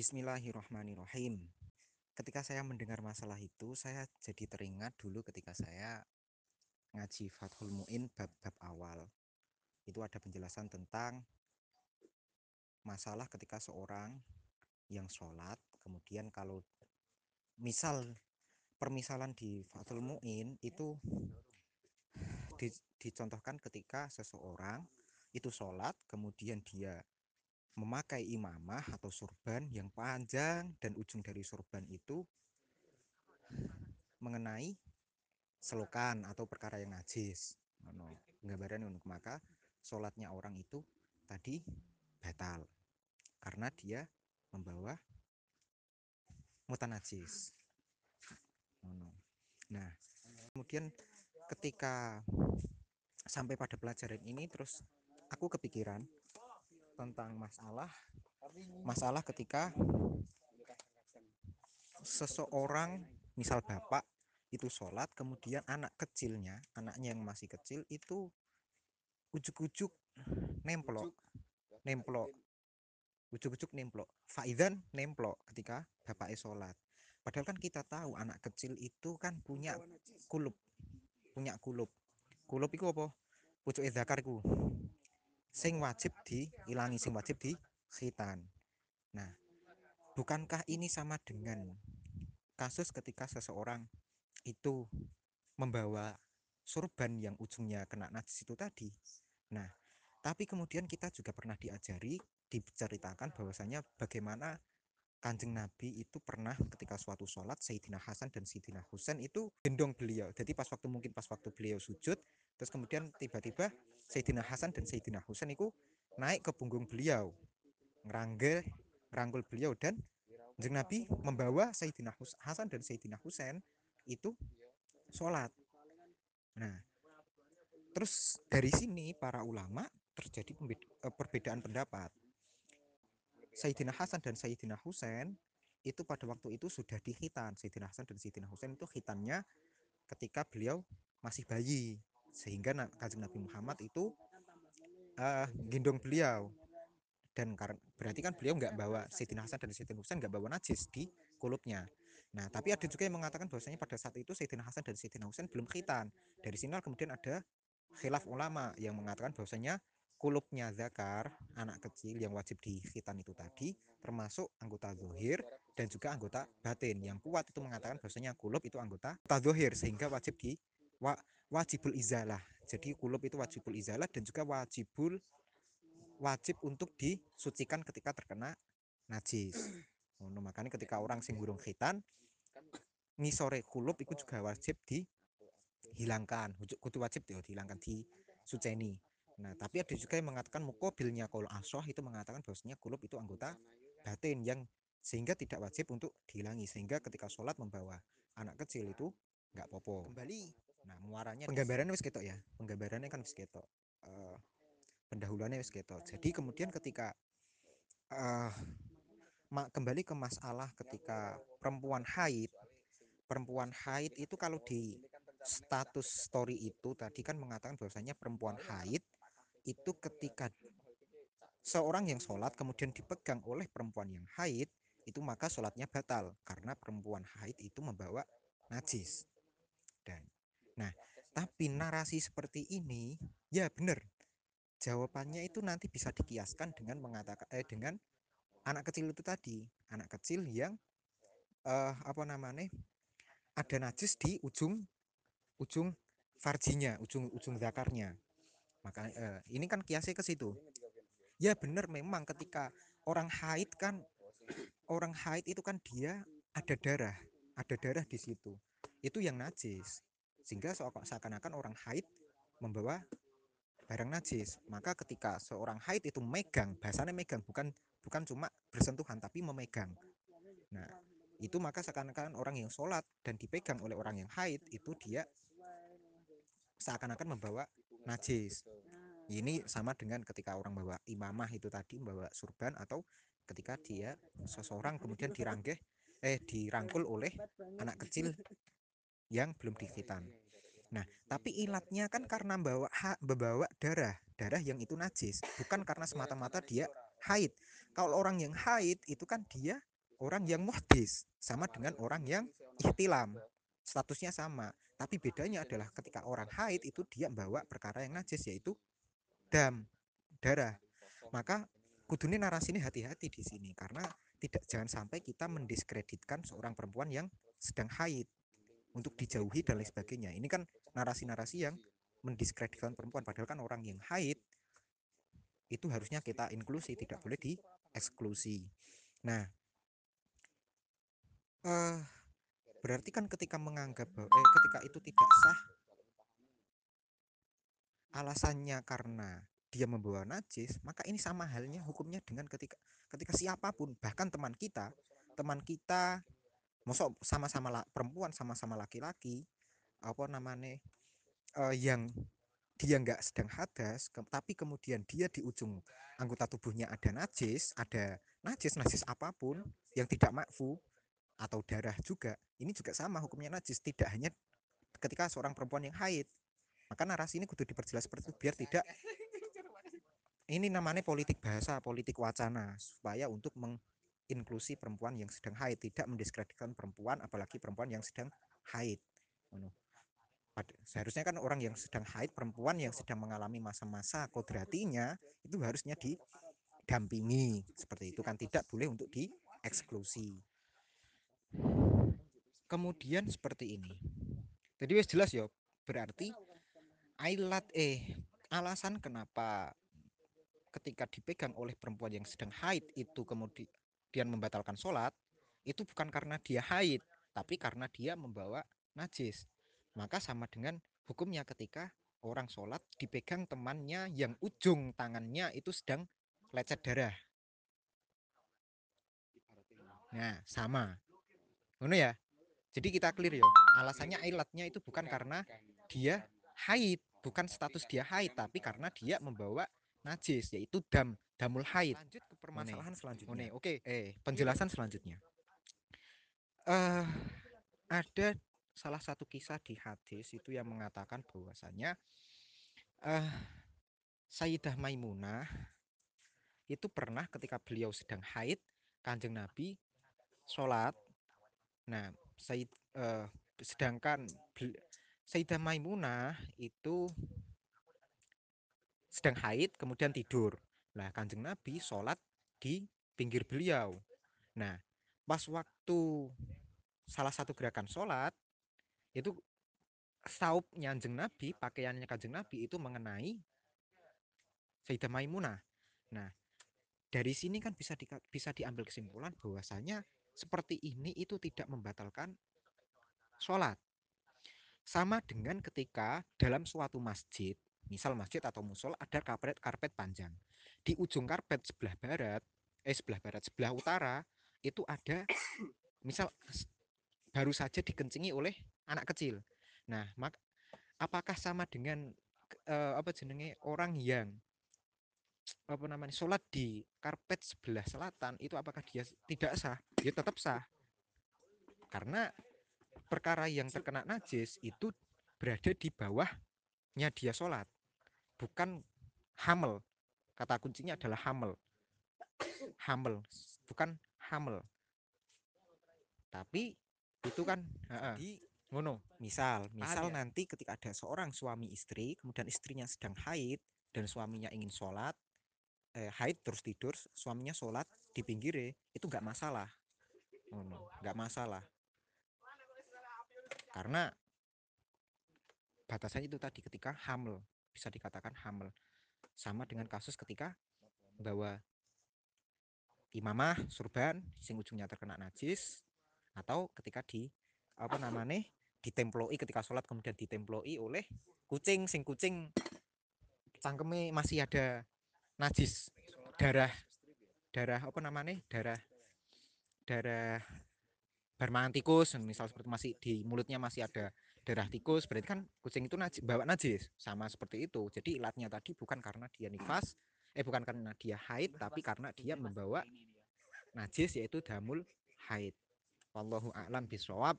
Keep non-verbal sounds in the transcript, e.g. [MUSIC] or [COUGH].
Bismillahirrahmanirrahim. Ketika saya mendengar masalah itu, saya jadi teringat dulu ketika saya ngaji Fathul Mu'in bab-bab awal. Itu ada penjelasan tentang masalah ketika seorang yang sholat, kemudian kalau misal permisalan di Fathul Mu'in itu di, dicontohkan ketika seseorang itu sholat, kemudian dia memakai imamah atau surban yang panjang dan ujung dari surban itu mengenai selokan atau perkara yang najis. No, gambaran untuk maka sholatnya orang itu tadi batal karena dia membawa mutanajis. Nah, kemudian ketika sampai pada pelajaran ini terus aku kepikiran tentang masalah masalah ketika seseorang misal bapak itu sholat kemudian anak kecilnya anaknya yang masih kecil itu ujuk-ujuk nemplok. Nemplok. Ujuk-ujuk nemplok. Faidan nemplok ketika bapak sholat. Padahal kan kita tahu anak kecil itu kan punya kulub. Punya kulub. Kulub itu apa? Pucuk zakarku sing wajib dihilangi sing wajib di khitan nah bukankah ini sama dengan kasus ketika seseorang itu membawa surban yang ujungnya kena najis itu tadi nah tapi kemudian kita juga pernah diajari diceritakan bahwasanya bagaimana Kanjeng Nabi itu pernah ketika suatu sholat Sayyidina Hasan dan Sayyidina Husain itu gendong beliau. Jadi pas waktu mungkin pas waktu beliau sujud, terus kemudian tiba-tiba Sayyidina Hasan dan Sayyidina Husain itu naik ke punggung beliau ngerangge ngerangkul beliau dan Jeng Nabi membawa Sayyidina Hasan dan Sayyidina Husain itu sholat. Nah terus dari sini para ulama terjadi eh, perbedaan pendapat. Sayyidina Hasan dan Sayyidina Husain itu pada waktu itu sudah dihitan. Sayyidina Hasan dan Sayyidina Husain itu hitannya ketika beliau masih bayi sehingga kanjeng Nabi Muhammad itu uh, gendong beliau. Dan karena berarti kan beliau nggak bawa Sayyidina Hasan dan Sayyidina Husain nggak bawa najis di kulupnya. Nah tapi ada juga yang mengatakan bahwasanya pada saat itu Sayyidina Hasan dan Sayyidina Husain belum khitan. Dari sini kemudian ada khilaf ulama yang mengatakan bahwasanya kulupnya zakar anak kecil yang wajib di khitan itu tadi termasuk anggota zohir dan juga anggota batin. Yang kuat itu mengatakan bahwasanya kulub itu anggota zohir sehingga wajib di wajibul izalah jadi kulub itu wajibul izalah dan juga wajibul wajib untuk disucikan ketika terkena najis. [CLEARS THROAT] Oh, makanya ketika orang sing burung khitan ngisore kulub itu juga wajib dihilangkan. Kudu wajib ya dihilangkan di suceni. Nah, tapi ada juga yang mengatakan mukobilnya kalau asoh itu mengatakan bahwasanya kulub itu anggota batin yang sehingga tidak wajib untuk dihilangi sehingga ketika sholat membawa anak kecil itu nggak popo kembali nah muaranya penggambarannya wis ketok ya? Penggambarannya kan wis ketok uh, pendahuluannya wis ketok. Jadi kemudian ketika uh, kembali ke masalah ketika perempuan haid perempuan haid itu kalau di status story itu tadi kan mengatakan bahwasanya perempuan haid itu ketika seorang yang sholat kemudian dipegang oleh perempuan yang haid itu maka sholatnya batal karena perempuan haid itu membawa najis. Dan Nah, tapi narasi seperti ini ya benar. Jawabannya itu nanti bisa dikiaskan dengan mengatakan eh dengan anak kecil itu tadi, anak kecil yang eh, apa namanya? ada najis di ujung ujung farjinya, ujung ujung zakarnya. Maka eh, ini kan kiasnya ke situ. Ya benar memang ketika orang haid kan orang haid itu kan dia ada darah, ada darah di situ. Itu yang najis sehingga seakan-akan orang haid membawa barang najis. Maka ketika seorang haid itu megang bahasanya megang bukan bukan cuma bersentuhan tapi memegang. Nah itu maka seakan-akan orang yang sholat dan dipegang oleh orang yang haid itu dia seakan-akan membawa najis. Ini sama dengan ketika orang bawa imamah itu tadi membawa surban atau ketika dia seseorang kemudian diranggeh eh dirangkul oleh anak kecil yang belum dikhitan. Nah, tapi ilatnya kan karena bawa membawa darah, darah yang itu najis, bukan karena semata-mata dia haid. Kalau orang yang haid itu kan dia orang yang muhdis sama dengan orang yang ihtilam statusnya sama tapi bedanya adalah ketika orang haid itu dia membawa perkara yang najis yaitu dam darah maka kudune narasi ini hati-hati di sini karena tidak jangan sampai kita mendiskreditkan seorang perempuan yang sedang haid untuk dijauhi dan lain sebagainya. Ini kan narasi-narasi yang mendiskreditkan perempuan padahal kan orang yang haid itu harusnya kita inklusi tidak boleh dieksklusi. Nah uh, berarti kan ketika menganggap eh, ketika itu tidak sah alasannya karena dia membawa najis maka ini sama halnya hukumnya dengan ketika ketika siapa pun bahkan teman kita teman kita mosok sama-sama perempuan sama-sama laki-laki apa namanya uh, yang dia nggak sedang hadas ke, tapi kemudian dia di ujung anggota tubuhnya ada najis ada najis najis apa pun yang tidak makfu atau darah juga ini juga sama hukumnya najis tidak hanya ketika seorang perempuan yang haid. Maka narasi ini kudu diperjelas seperti itu biar tidak [LAUGHS] ini namanya politik bahasa politik wacana supaya untuk menginklusi perempuan yang sedang haid tidak mendiskreditkan perempuan apalagi perempuan yang sedang haid. Seharusnya kan orang yang sedang haid perempuan yang sedang mengalami masa-masa kodratinya itu harusnya didampingi. Seperti itu kan tidak boleh untuk dieksklusi. Kemudian seperti ini. Jadi wes jelas ya berarti ailat eh alasan kenapa ketika dipegang oleh perempuan yang sedang haid itu kemudian membatalkan sholat itu bukan karena dia haid tapi karena dia membawa najis maka sama dengan hukumnya ketika orang sholat dipegang temannya yang ujung tangannya itu sedang lecet darah nah sama Ngono ya. Jadi kita clear ya. Alasannya ilatnya itu bukan karena dia haid, bukan status dia haid, tapi karena dia membawa najis yaitu dam, damul haid. Lanjut ke permasalahan selanjutnya. Oke, eh penjelasan selanjutnya. Uh, ada salah satu kisah di hadis itu yang mengatakan bahwasanya uh, Sayyidah Maimunah itu pernah ketika beliau sedang haid, Kanjeng Nabi sholat Nah, Said uh, sedangkan Sayyidah Maimunah itu sedang haid kemudian tidur. Nah, Kanjeng Nabi sholat di pinggir beliau. Nah, pas waktu salah satu gerakan sholat itu saupnya Kanjeng Nabi, pakaiannya Kanjeng Nabi itu mengenai Sayyidah Maimunah. Nah, dari sini kan bisa di, bisa diambil kesimpulan bahwasanya seperti ini itu tidak membatalkan sholat. Sama dengan ketika dalam suatu masjid, misal masjid atau musola ada karpet karpet panjang. Di ujung karpet sebelah barat, eh sebelah barat, sebelah utara itu ada [COUGHS] misal baru saja dikencingi oleh anak kecil. Nah, mak apakah sama dengan uh, apa jenenge orang yang apa namanya sholat di karpet sebelah selatan itu apakah dia tidak sah dia tetap sah karena perkara yang terkena najis itu berada di bawahnya dia sholat bukan hamil. Kata kuncinya adalah hamil. Hamil bukan hamil. Tapi itu kan di ngono. misal misal ya? nanti ketika ada seorang suami istri kemudian istrinya sedang haid dan suaminya ingin sholat eh, haid terus tidur suaminya sholat di pinggir itu nggak masalah. Nggak masalah. Karena batasannya itu tadi ketika hamil bisa dikatakan hamil. Sama dengan kasus ketika bahwa imamah surban sing ujungnya terkena najis atau ketika di apa namanya ditemploi ketika sholat kemudian ditemploi oleh kucing sing kucing cangkeme masih ada najis. Darah darah apa namanya darah darah bermangan tikus misal seperti masih di mulutnya masih ada darah tikus berarti kan kucing itu najis, bawa najis sama seperti itu. Jadi ilatnya tadi bukan karena dia nifas eh bukan karena dia haid tapi karena dia membawa najis yaitu damul haid. Wallahu a'lam bisawab